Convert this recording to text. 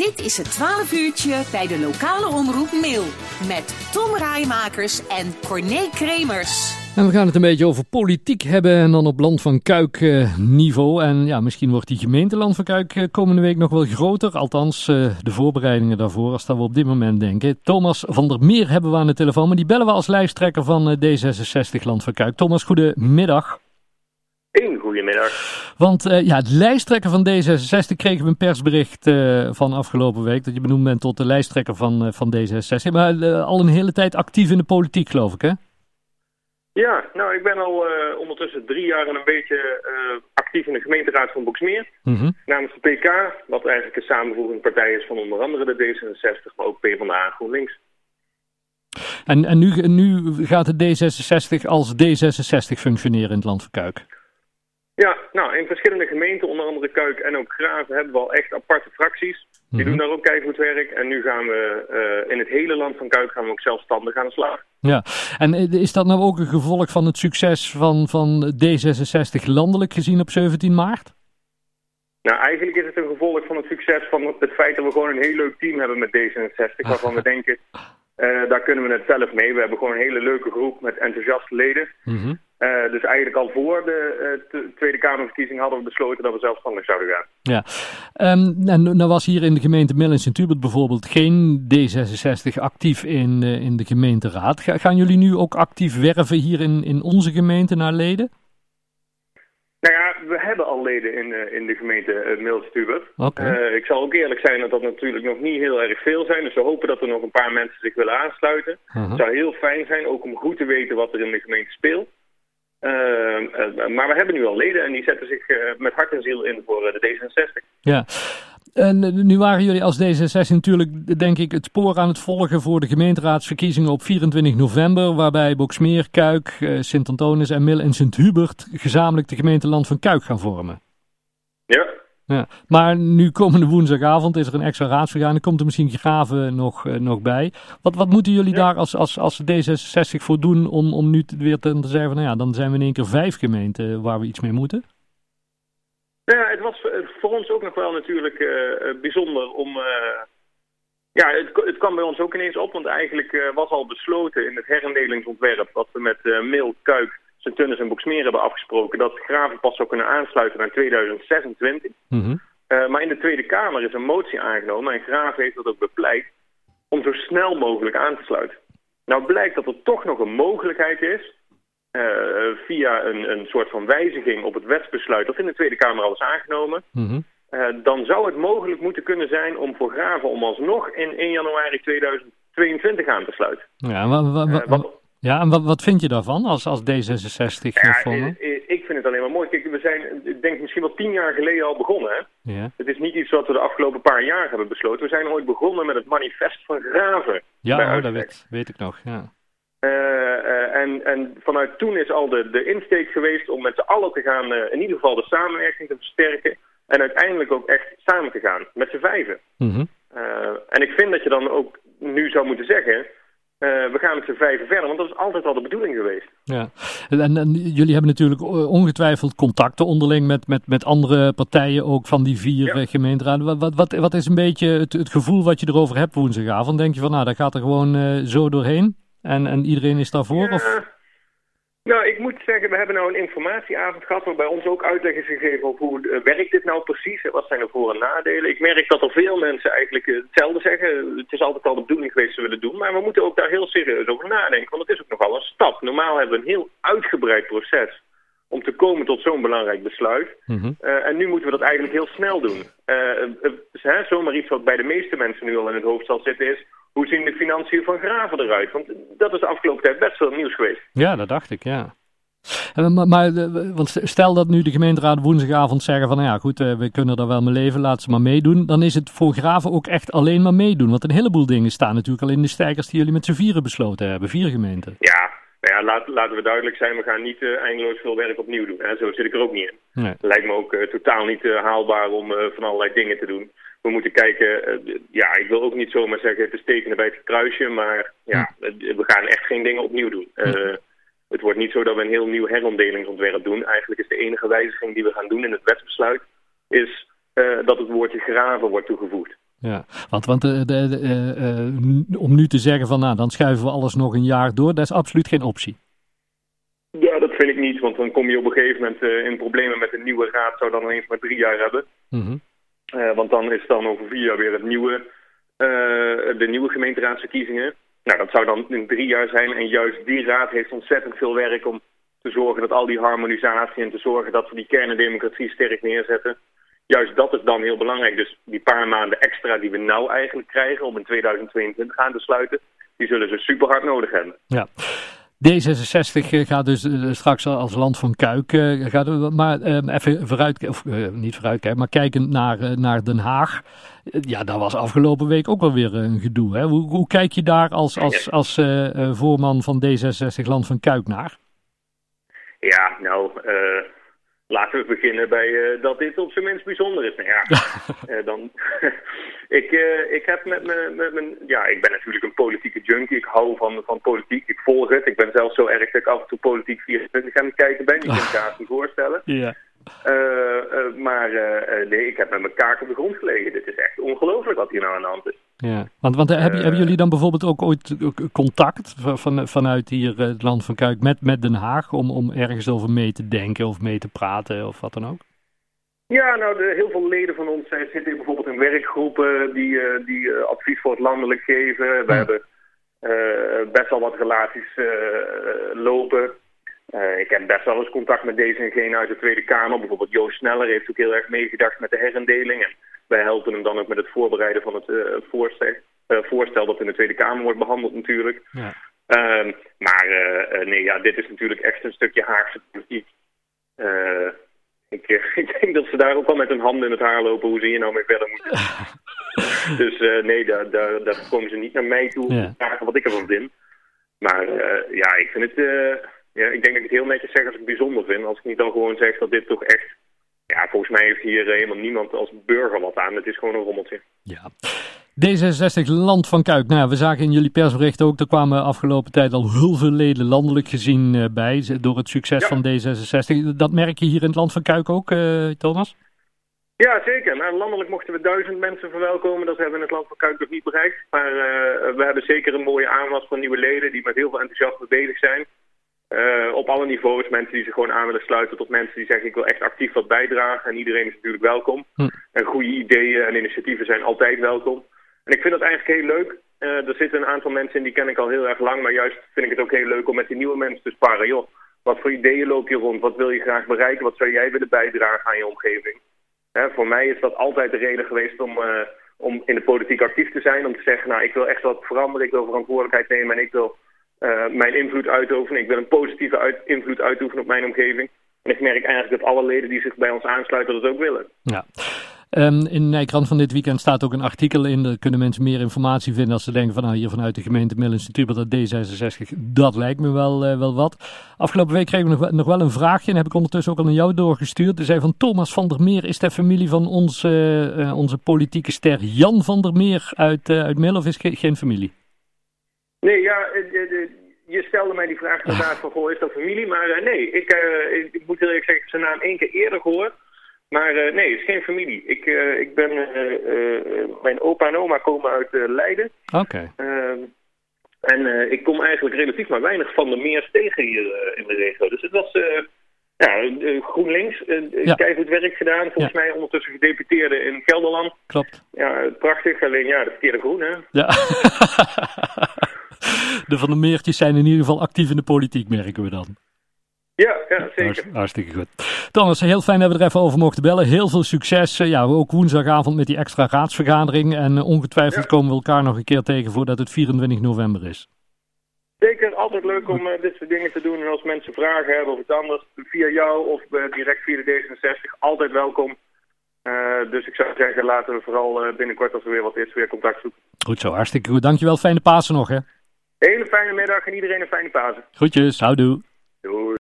Dit is het 12 uurtje bij de lokale omroep Mail. Met Tom Rijmakers en Corné Kremers. En we gaan het een beetje over politiek hebben en dan op Land van Kuik eh, niveau. En ja, misschien wordt die gemeente Land van Kuik eh, komende week nog wel groter. Althans, eh, de voorbereidingen daarvoor, als dat we op dit moment denken. Thomas van der Meer hebben we aan de telefoon, maar die bellen we als lijsttrekker van D66 Land van Kuik. Thomas, goedemiddag. Een goedemiddag. Want uh, ja, het lijsttrekker van D66 kregen we een persbericht uh, van afgelopen week. Dat je benoemd bent tot de lijsttrekker van, uh, van D66. Maar al een hele tijd actief in de politiek, geloof ik, hè? Ja, nou, ik ben al ondertussen drie jaar en een beetje actief in de gemeenteraad van Boksmeer. Mm -hmm. Namens de PK, wat eigenlijk een samenvoegende partij is van onder andere de D66, maar ook PvdA en GroenLinks. En, en nu, nu gaat de D66 als D66 functioneren in het land van Kuik? Ja, nou, in verschillende gemeenten, onder andere Kuik en ook Graven, hebben we al echt aparte fracties. Die Mhm. doen daar ook keihard werk. En nu gaan we uh, in het hele land van Kuik gaan we ook zelfstandig aan de slag. Ja, en is dat nou ook een gevolg van het succes van, van D66 landelijk gezien op 17 maart? Nou, eigenlijk is het een gevolg van het succes van het feit dat we gewoon een heel leuk team hebben met D66. Waarvan we denken, uh, daar kunnen we het zelf mee. We hebben gewoon een hele leuke groep met enthousiaste leden. Mm -hmm. Uh, dus eigenlijk al voor de uh, Tweede Kamerverkiezing hadden we besloten dat we zelfstandig zouden gaan. Ja, um, en nou was hier in de gemeente Mill en bijvoorbeeld geen D66 actief in, uh, in de gemeenteraad. Ga, gaan jullie nu ook actief werven hier in, in onze gemeente naar leden? Nou ja, we hebben al leden in, in de gemeente uh. Okay. ik zal ook eerlijk zijn dat dat natuurlijk nog niet heel erg veel zijn. Dus we hopen dat er nog een paar mensen zich willen aansluiten. -huh. Het zou heel fijn zijn, ook om goed te weten wat er in de gemeente speelt. Uh, uh, maar we hebben nu al leden en die zetten zich uh, met hart en ziel in voor de D66. Ja, en nu waren jullie als D66 natuurlijk, denk ik, het spoor aan het volgen voor de gemeenteraadsverkiezingen op 24 november. Waarbij Boksmeer, Kuik, Sint-Antonis en Mil en Sint-Hubert gezamenlijk de gemeente Land van Kuik gaan vormen. Ja. Ja, maar nu komende woensdagavond is er een extra raadsvergadering. Komt er misschien Graven nog, uh, nog bij. Wat, wat moeten jullie ja. daar als, als, als D66 voor doen om, om nu te, weer te, te zeggen van nou ja, dan zijn we in één keer vijf gemeenten waar we iets mee moeten? Ja, het was voor ons ook nog wel natuurlijk uh, bijzonder om... Uh, ja, het, het kwam bij ons ook ineens op, want eigenlijk was al besloten in het herindelingsontwerp wat we met Mil, Kuik, Sint-Tunis en Boksmeer hebben afgesproken dat Graven pas zou kunnen aansluiten naar 2026. Mm -hmm. uh, maar in de Tweede Kamer is een motie aangenomen en Graven heeft dat ook bepleit om zo snel mogelijk aan te sluiten. Nou blijkt dat er toch nog een mogelijkheid is uh, via een, een soort van wijziging op het wetsbesluit dat in de Tweede Kamer al is aangenomen. Mm -hmm. uh, dan zou het mogelijk moeten kunnen zijn om voor Graven om alsnog in 1 januari 2022 aan te sluiten. Ja, wa, wa, wa, wat, ja, en wat, wat vind je daarvan als, als D66 ja, vormen? Ik vind het alleen maar mooi. Kijk, we zijn, ik denk misschien wel tien jaar geleden al begonnen. Hè? Ja. Het is niet iets wat we de afgelopen paar jaar hebben besloten. We zijn ooit begonnen met het manifest van Graven. Ja, oh, dat weet, weet ik nog, ja. Uh, uh, en, en vanuit toen is al de, de insteek geweest om met z'n allen te gaan, uh, in ieder geval de samenwerking te versterken. En uiteindelijk ook echt samen te gaan, met z'n vijven. Mm -hmm. en ik vind dat je dan ook nu zou moeten zeggen... Uh, we gaan met z'n vijven verder, want dat is altijd al de bedoeling geweest. Ja, en, en, jullie hebben natuurlijk ongetwijfeld contacten onderling met, met, met andere partijen, ook van die vier ja. gemeenteraden. Wat, wat, wat, wat is een beetje het, het gevoel wat je erover hebt woensdagavond? Denk je van, nou, dat gaat er gewoon uh, zo doorheen en, en iedereen is daarvoor? Ja. Of? Nou, ik moet zeggen, we hebben nou een informatieavond gehad waarbij ons ook uitleg is gegeven over hoe uh, werkt dit nou precies en wat zijn de voor- en nadelen. Ik merk dat er veel mensen eigenlijk uh, hetzelfde zeggen. Het is altijd al de bedoeling geweest te willen doen, maar we moeten ook daar heel serieus over nadenken, want het is ook nogal een stap. Normaal hebben we een heel uitgebreid proces om te komen tot zo'n belangrijk besluit. Mm -hmm. uh, en nu moeten we dat eigenlijk heel snel doen. Zomaar iets wat bij de meeste mensen nu al in het hoofd zal zitten is... hoe zien de financiën van Graven eruit? Want dat is de afgelopen tijd best veel nieuws geweest. Ja, dat dacht ik, ja. Maar, maar, want stel dat nu de gemeenteraad woensdagavond zeggen van... nou ja, goed, we kunnen er wel mee leven, laat ze maar meedoen. Dan is het voor Graven ook echt alleen maar meedoen. Want een heleboel dingen staan natuurlijk al in de stijgers... die jullie met z'n vieren besloten hebben, vier gemeenten. Ja, nou ja, laat, laten we duidelijk zijn, we gaan niet uh, eindeloos veel werk opnieuw doen. Hè? Zo zit ik er ook niet in. Nee. Lijkt me ook uh, totaal niet uh, haalbaar om van allerlei dingen te doen. We moeten kijken, ja, ik wil ook niet zomaar zeggen het is tekenen bij het kruisje, maar ja, Hm. we gaan echt geen dingen opnieuw doen. Het wordt niet zo dat we een heel nieuw herondelingsontwerp doen. Eigenlijk is de enige wijziging die we gaan doen in het wetsbesluit, is dat het woordje graven wordt toegevoegd. Ja, want, want de, de, de, om nu te zeggen van nou, dan schuiven we alles nog een jaar door, dat is absoluut geen optie. Ja, dat vind ik niet, want dan kom je op een gegeven moment in problemen met een nieuwe raad, zou dan ineens maar drie jaar hebben. Mm want dan is dan over vier jaar weer het nieuwe, de nieuwe gemeenteraadsverkiezingen. Nou, dat zou dan in drie jaar zijn en juist die raad heeft ontzettend veel werk om te zorgen dat al die harmonisatie en te zorgen dat we die kerndemocratie sterk neerzetten. Juist dat is dan heel belangrijk. Dus die paar maanden extra die we nou eigenlijk krijgen om in 2022 aan te sluiten, die zullen ze super hard nodig hebben. Ja. D66 gaat dus eh, straks als land van Kuik. Eh, gaat, maar uh, even vooruit, of niet vooruitkijken, maar kijkend naar, naar Den Haag. ja, dat was afgelopen week ook wel weer een gedoe. Hè? Hoe, hoe kijk je daar als, als, als voorman van D66 land van Kuik naar? Ja, nou, laten we beginnen bij dat dit op zijn minst bijzonder is. Nou ja, dan, ik, ik heb met mijn, ja, ik ben natuurlijk een politieke junkie. Ik hou van, van politiek. Ik volg het. Ik ben zelfs zo erg dat ik af en toe politiek 24 aan het kijken ben. Je kunt het niet voorstellen. Ja. Maar nee, ik heb met mijn kaak op de grond gelegen. Dit is echt ongelooflijk wat hier nou aan de hand is. Ja, want, want hebben, hebben jullie dan bijvoorbeeld ook ooit contact van, vanuit hier het land van Kuik met, met Den Haag om, om ergens over mee te denken of mee te praten of wat dan ook? Ja, nou, de, heel veel leden van ons zijn, zitten bijvoorbeeld in werkgroepen die, uh, die uh, advies voor het landelijk geven. We hebben best wel wat relaties lopen. ik heb best wel eens contact met deze en gene uit de Tweede Kamer. Bijvoorbeeld Joost Sneller heeft ook heel erg meegedacht met de herindeling. En wij helpen hem dan ook met het voorbereiden van het voorstel, voorstel dat in de Tweede Kamer wordt behandeld natuurlijk. Ja. Ehm, maar nee, ja, dit is natuurlijk echt een stukje Haagse politiek. Ik, ik, denk dat ze daar ook al met hun handen in het haar lopen hoe ze hier nou mee verder moeten. dus uh, nee, daar, daar, daar komen ze niet naar mij toe om te vragen wat ik ervan vind. Maar ja, ik vind het... Ja, ik denk dat ik het heel netjes zeg als ik het bijzonder vind. Als ik niet dan gewoon zeg dat dit toch echt... Ja, volgens mij heeft hier helemaal niemand als burger wat aan. Het is gewoon een rommeltje. Ja. D66 Land van Kuik. Nou, we zagen in jullie persbericht ook, er kwamen afgelopen tijd al heel veel leden landelijk gezien uh, bij, door het succes van D66. Dat merk je hier in het Land van Kuik ook, uh, Thomas? Ja, zeker. Nou, landelijk mochten we duizend mensen verwelkomen. Dat hebben we in het Land van Kuik nog niet bereikt. Maar uh, we hebben zeker een mooie aanwas van nieuwe leden die met heel veel enthousiasme bezig zijn. Op alle niveaus. Mensen die zich gewoon aan willen sluiten tot mensen die zeggen ik wil echt actief wat bijdragen. En iedereen is natuurlijk welkom. Hm. En goede ideeën en initiatieven zijn altijd welkom. En ik vind dat eigenlijk heel leuk. Uh, er zitten een aantal mensen in die ken ik al heel erg lang. Maar juist vind ik het ook heel leuk om met die nieuwe mensen te sparren. Joh, wat voor ideeën loop je rond? Wat wil je graag bereiken? Wat zou jij willen bijdragen aan je omgeving? Hè, voor mij is dat altijd de reden geweest om, uh, om in de politiek actief te zijn. Om te zeggen, nou ik wil echt wat veranderen. Ik wil verantwoordelijkheid nemen en ik wil mijn invloed uitoefenen. Ik wil een positieve invloed uitoefenen op mijn omgeving. En ik merk eigenlijk dat alle leden die zich bij ons aansluiten dat ook willen. Ja. Um, in Nijkrant van dit weekend staat ook een artikel in. Daar kunnen mensen meer informatie vinden als ze denken van nou hier vanuit de gemeente Millense dat D66, dat lijkt me wel, uh, wel wat. Afgelopen week kregen we nog, wel een vraagje en heb ik ondertussen ook al naar jou doorgestuurd. Er zei van Thomas van der Meer, is de familie van ons, uh, onze politieke ster Jan van der Meer uit, uh, uit of is ge geen familie? Nee, ja, je stelde mij die vraag inderdaad van goh, is dat familie? Maar nee, ik, ik moet eerlijk zeggen, ik heb zijn naam één keer eerder gehoord. Maar uh, nee, het is geen familie. Ik, uh, ik ben, uh, mijn opa en oma komen uit Leiden. Oké. Ehm, en ik kom eigenlijk relatief maar weinig van de meers tegen hier in de regio. Dus het was ja, GroenLinks, ja. keihard werk gedaan. Volgens mij ondertussen gedeputeerde in Gelderland. Klopt. Ja, prachtig. Alleen ja, de verkeerde groen, hè? Ja. de Van der Meertjes zijn in ieder geval actief in de politiek, merken we dan. Ja, ja zeker. Hartstikke goed. Thomas, heel fijn dat we er even over mochten bellen. Heel veel succes. Eh, ja, ook woensdagavond met die extra raadsvergadering. En eh, ongetwijfeld komen we elkaar nog een keer tegen voordat het 24 november is. Zeker, altijd leuk om uh, dit soort dingen te doen. En als mensen vragen hebben of iets anders, via jou of uh, direct via de D66, altijd welkom. Uh, dus ik zou zeggen, laten we vooral binnenkort als er weer wat is, weer contact zoeken. Goed zo, hartstikke goed. Dankjewel. Fijne Pasen nog, hè? Hele fijne middag en iedereen een fijne Pasen. Groetjes, houdoe. Doei.